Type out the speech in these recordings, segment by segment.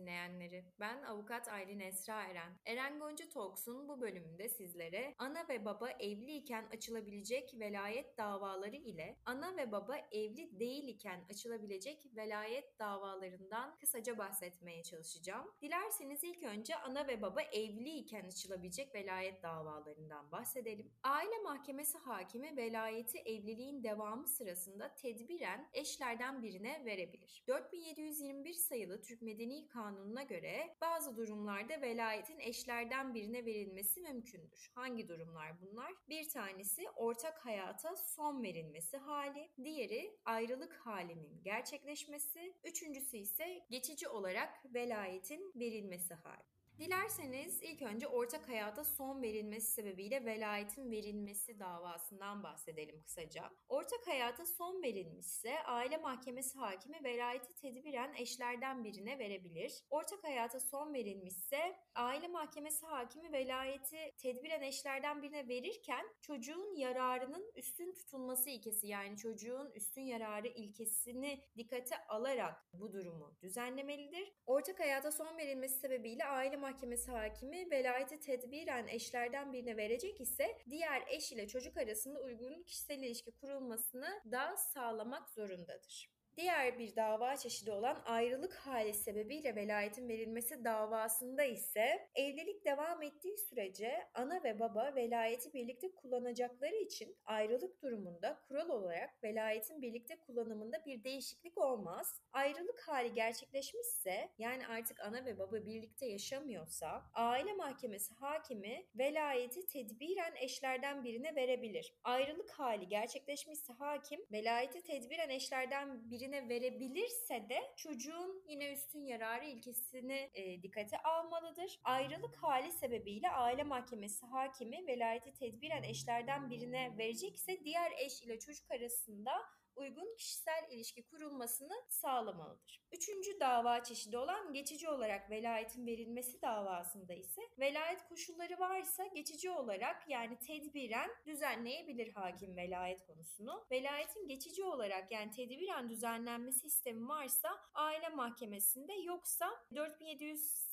dinleyenleri. Ben avukat Aylin Esra Eren. Eren Gonca Talks'un bu bölümünde sizlere ana ve baba evliyken açılabilecek velayet davaları ile ana ve baba evli değil iken açılabilecek velayet davalarından kısaca bahsetmeye çalışacağım. Dilerseniz ilk önce ana ve baba evli iken açılabilecek velayet davalarından bahsedelim. Aile Mahkemesi hakimi velayeti evliliğin devamı sırasında tedbiren eşlerden birine verebilir. 4721 sayılı Türk Medeni Kanunu'na göre bazı durumlarda velayetin eşlerden birine verilmesi mümkündür. Hangi durumlar bunlar? Bir tanesi ortak hayata son verilmesi hali, diğeri ayrılık halinin gerçekleşmesi, üçüncüsü ise geçici olarak velayetin verilmesi hali. Dilerseniz ilk önce ortak hayata son verilmesi sebebiyle velayetin verilmesi davasından bahsedelim kısaca. Ortak hayata son verilmişse aile mahkemesi hakimi velayeti tedbiren eşlerden birine verebilir. Ortak hayata son verilmişse aile mahkemesi hakimi velayeti tedbiren eşlerden birine verirken çocuğun yararının üstün tutulması ilkesi yani çocuğun üstün yararı ilkesini dikkate alarak bu durumu düzenlemelidir. Ortak hayata son verilmesi sebebiyle aile Mahkemesi hakimi velayeti tedbiren eşlerden birine verecek ise diğer eş ile çocuk arasında uygun kişisel ilişki kurulmasını da sağlamak zorundadır. Diğer bir dava çeşidi olan ayrılık hali sebebiyle velayetin verilmesi davasında ise evlilik devam ettiği sürece ana ve baba velayeti birlikte kullanacakları için ayrılık durumunda kural olarak velayetin birlikte kullanımında bir değişiklik olmaz. Ayrılık hali gerçekleşmişse yani artık ana ve baba birlikte yaşamıyorsa aile mahkemesi hakimi velayeti tedbiren eşlerden birine verebilir. Ayrılık hali gerçekleşmişse hakim velayeti tedbiren eşlerden birine birine verebilirse de çocuğun yine üstün yararı ilkesini e, dikkate almalıdır. Ayrılık hali sebebiyle aile mahkemesi hakimi velayeti tedbiren eşlerden birine verecekse diğer eş ile çocuk arasında uygun kişisel ilişki kurulmasını sağlamalıdır. Üçüncü dava çeşidi olan geçici olarak velayetin verilmesi davasında ise velayet koşulları varsa geçici olarak yani tedbiren düzenleyebilir hakim velayet konusunu. Velayetin geçici olarak yani tedbiren düzenlenmesi sistemi varsa aile mahkemesinde yoksa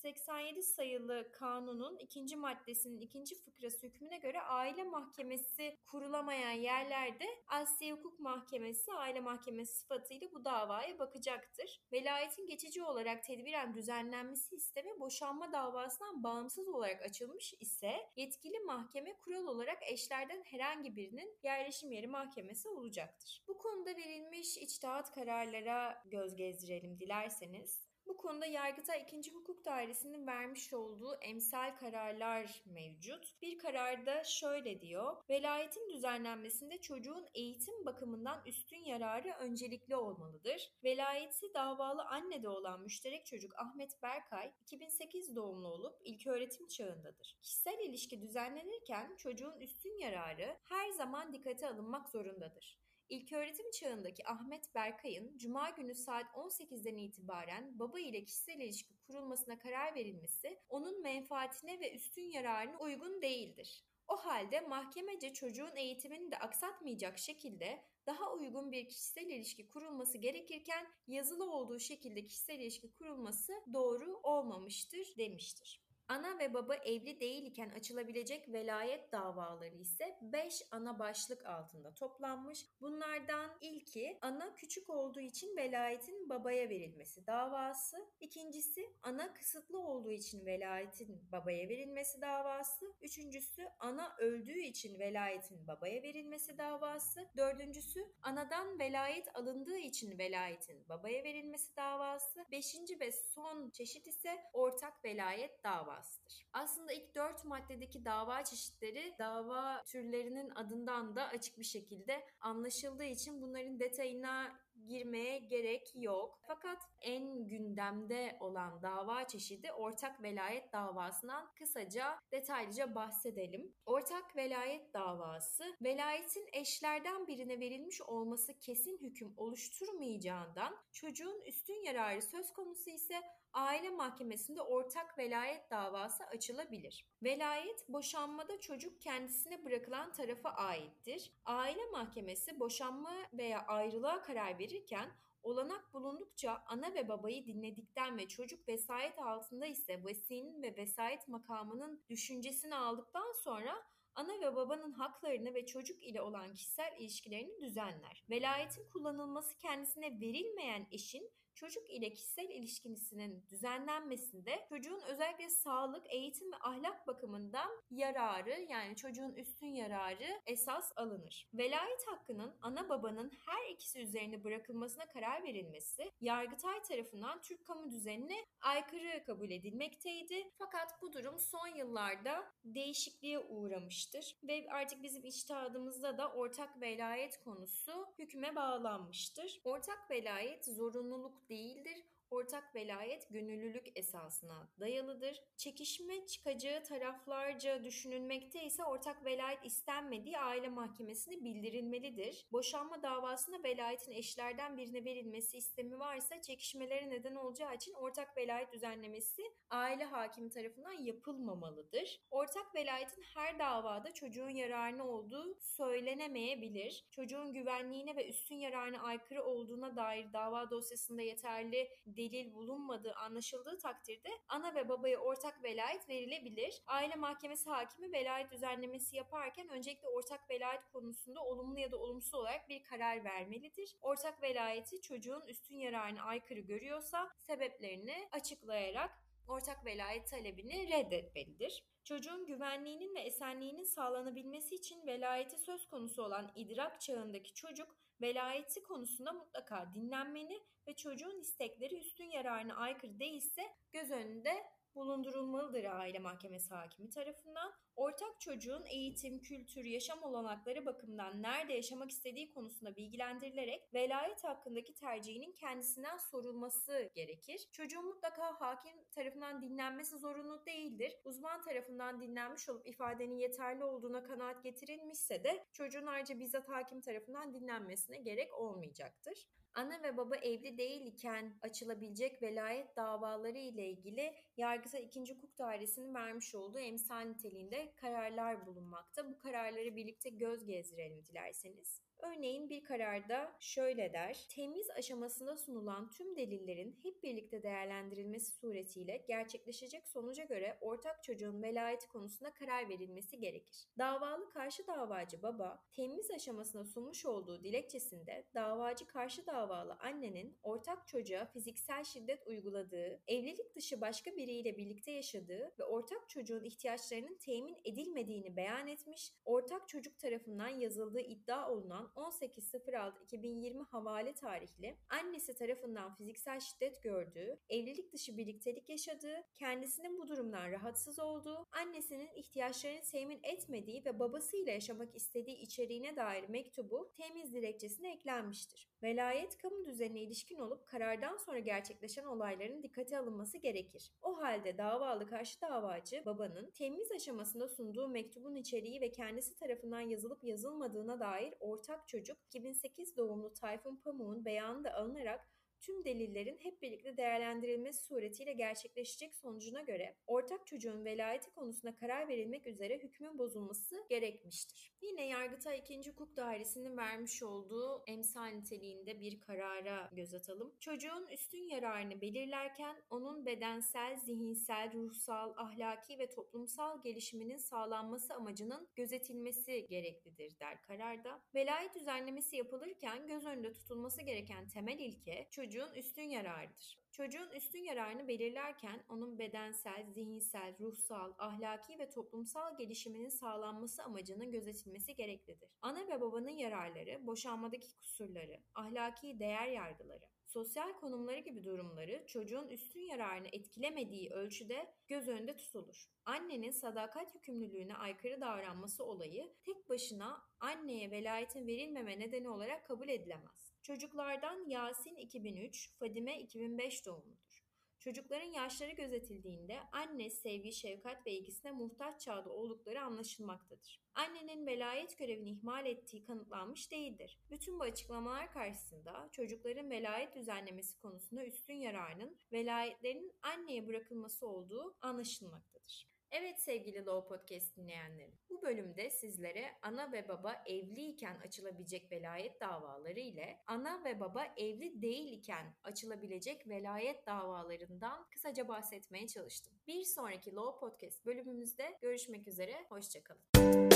4787 sayılı kanunun ikinci maddesinin ikinci fıkrası hükmüne göre aile mahkemesi kurulamayan yerlerde Asya Hukuk Mahkemesi aile mahkemesi sıfatıyla bu davaya bakacaktır. Velayetin geçici olarak tedbiren düzenlenmesi isteme boşanma davasından bağımsız olarak açılmış ise yetkili mahkeme kural olarak eşlerden herhangi birinin yerleşim yeri mahkemesi olacaktır. Bu konuda verilmiş içtihat kararlara göz gezdirelim dilerseniz. Konuda Yargıtay 2. Hukuk Dairesi'nin vermiş olduğu emsal kararlar mevcut. Bir kararda şöyle diyor. Velayetin düzenlenmesinde çocuğun eğitim bakımından üstün yararı öncelikli olmalıdır. Velayeti davalı annede olan müşterek çocuk Ahmet Berkay 2008 doğumlu olup ilköğretim çağındadır. Kişisel ilişki düzenlenirken çocuğun üstün yararı her zaman dikkate alınmak zorundadır. İlköğretim çağındaki Ahmet Berkay'ın Cuma günü saat 18'den itibaren baba ile kişisel ilişki kurulmasına karar verilmesi onun menfaatine ve üstün yararına uygun değildir. O halde mahkemece çocuğun eğitimini de aksatmayacak şekilde daha uygun bir kişisel ilişki kurulması gerekirken yazılı olduğu şekilde kişisel ilişki kurulması doğru olmamıştır demiştir. Ana ve baba evli değil iken açılabilecek velayet davaları ise 5 ana başlık altında toplanmış. Bunlardan ilki ana küçük olduğu için velayetin babaya verilmesi davası. İkincisi ana kısıtlı olduğu için velayetin babaya verilmesi davası. Üçüncüsü ana öldüğü için velayetin babaya verilmesi davası. Dördüncüsü anadan velayet alındığı için velayetin babaya verilmesi davası. Beşinci ve son çeşit ise ortak velayet davası davasıdır. Aslında ilk dört maddedeki dava çeşitleri dava türlerinin adından da açık bir şekilde anlaşıldığı için bunların detayına girmeye gerek yok. Fakat en gündemde olan dava çeşidi ortak velayet davasından kısaca detaylıca bahsedelim. Ortak velayet davası velayetin eşlerden birine verilmiş olması kesin hüküm oluşturmayacağından çocuğun üstün yararı söz konusu ise aile mahkemesinde ortak velayet davası açılabilir. Velayet boşanmada çocuk kendisine bırakılan tarafa aittir. Aile mahkemesi boşanma veya ayrılığa karar verirken olanak bulundukça ana ve babayı dinledikten ve çocuk vesayet altında ise vesinin ve vesayet makamının düşüncesini aldıktan sonra ana ve babanın haklarını ve çocuk ile olan kişisel ilişkilerini düzenler. Velayetin kullanılması kendisine verilmeyen eşin çocuk ile kişisel ilişkisinin düzenlenmesinde çocuğun özellikle sağlık, eğitim ve ahlak bakımından yararı yani çocuğun üstün yararı esas alınır. Velayet hakkının ana babanın her ikisi üzerine bırakılmasına karar verilmesi Yargıtay tarafından Türk kamu düzenine aykırı kabul edilmekteydi. Fakat bu durum son yıllarda değişikliğe uğramıştır ve artık bizim içtihadımızda da ortak velayet konusu hüküme bağlanmıştır. Ortak velayet zorunluluk değildir. Ortak velayet gönüllülük esasına dayalıdır. Çekişme çıkacağı taraflarca düşünülmekte ise ortak velayet istenmediği aile mahkemesine bildirilmelidir. Boşanma davasında velayetin eşlerden birine verilmesi istemi varsa çekişmelere neden olacağı için ortak velayet düzenlemesi aile hakimi tarafından yapılmamalıdır. Ortak velayetin her davada çocuğun yararına olduğu söylenemeyebilir. Çocuğun güvenliğine ve üstün yararına aykırı olduğuna dair dava dosyasında yeterli delil bulunmadığı anlaşıldığı takdirde ana ve babaya ortak velayet verilebilir. Aile mahkemesi hakimi velayet düzenlemesi yaparken öncelikle ortak velayet konusunda olumlu ya da olumsuz olarak bir karar vermelidir. Ortak velayeti çocuğun üstün yararına aykırı görüyorsa sebeplerini açıklayarak ortak velayet talebini reddetmelidir. Çocuğun güvenliğinin ve esenliğinin sağlanabilmesi için velayeti söz konusu olan idrak çağındaki çocuk velayeti konusunda mutlaka dinlenmeli ve çocuğun istekleri üstün yararına aykırı değilse göz önünde bulundurulmalıdır aile mahkemesi hakimi tarafından. Ortak çocuğun eğitim, kültür, yaşam olanakları bakımından nerede yaşamak istediği konusunda bilgilendirilerek velayet hakkındaki tercihinin kendisinden sorulması gerekir. Çocuğun mutlaka hakim tarafından dinlenmesi zorunlu değildir. Uzman tarafından dinlenmiş olup ifadenin yeterli olduğuna kanaat getirilmişse de çocuğun ayrıca bizzat hakim tarafından dinlenmesine gerek olmayacaktır ana ve baba evli değil iken açılabilecek velayet davaları ile ilgili Yargıtay 2. Hukuk Dairesi'nin vermiş olduğu emsal niteliğinde kararlar bulunmakta. Bu kararları birlikte göz gezdirelim dilerseniz. Örneğin bir kararda şöyle der. Temiz aşamasında sunulan tüm delillerin hep birlikte değerlendirilmesi suretiyle gerçekleşecek sonuca göre ortak çocuğun velayeti konusunda karar verilmesi gerekir. Davalı karşı davacı baba, temiz aşamasında sunmuş olduğu dilekçesinde davacı karşı davalı annenin ortak çocuğa fiziksel şiddet uyguladığı, evlilik dışı başka biriyle birlikte yaşadığı ve ortak çocuğun ihtiyaçlarının temin edilmediğini beyan etmiş, ortak çocuk tarafından yazıldığı iddia olunan 18.06.2020 havale tarihli annesi tarafından fiziksel şiddet gördüğü, evlilik dışı birliktelik yaşadığı, kendisinin bu durumdan rahatsız olduğu, annesinin ihtiyaçlarını temin etmediği ve babasıyla yaşamak istediği içeriğine dair mektubu temiz dilekçesine eklenmiştir. Velayet kamu düzenine ilişkin olup karardan sonra gerçekleşen olayların dikkate alınması gerekir. O halde davalı karşı davacı babanın temiz aşamasında sunduğu mektubun içeriği ve kendisi tarafından yazılıp yazılmadığına dair ortak çocuk 2008 doğumlu Tayfun Pamuk'un beyanı da alınarak tüm delillerin hep birlikte değerlendirilmesi suretiyle gerçekleşecek sonucuna göre ortak çocuğun velayeti konusunda karar verilmek üzere hükmün bozulması gerekmiştir. Yine Yargıtay 2. Hukuk Dairesi'nin vermiş olduğu emsal niteliğinde bir karara göz atalım. Çocuğun üstün yararını belirlerken onun bedensel, zihinsel, ruhsal, ahlaki ve toplumsal gelişiminin sağlanması amacının gözetilmesi gereklidir der kararda. Velayet düzenlemesi yapılırken göz önünde tutulması gereken temel ilke çocuğun çocuğun üstün yararıdır. Çocuğun üstün yararını belirlerken onun bedensel, zihinsel, ruhsal, ahlaki ve toplumsal gelişiminin sağlanması amacının gözetilmesi gereklidir. Ana ve babanın yararları, boşanmadaki kusurları, ahlaki değer yargıları, sosyal konumları gibi durumları çocuğun üstün yararını etkilemediği ölçüde göz önünde tutulur. Annenin sadakat yükümlülüğüne aykırı davranması olayı tek başına anneye velayetin verilmeme nedeni olarak kabul edilemez. Çocuklardan Yasin 2003, Fadime 2005 doğumludur. Çocukların yaşları gözetildiğinde anne sevgi, şefkat ve ilgisine muhtaç çağda oldukları anlaşılmaktadır. Annenin velayet görevini ihmal ettiği kanıtlanmış değildir. Bütün bu açıklamalar karşısında çocukların velayet düzenlemesi konusunda üstün yararının velayetlerinin anneye bırakılması olduğu anlaşılmaktadır. Evet sevgili Law Podcast dinleyenleri. Bu bölümde sizlere ana ve baba evliyken açılabilecek velayet davaları ile ana ve baba evli değil iken açılabilecek velayet davalarından kısaca bahsetmeye çalıştım. Bir sonraki Law Podcast bölümümüzde görüşmek üzere, hoşçakalın.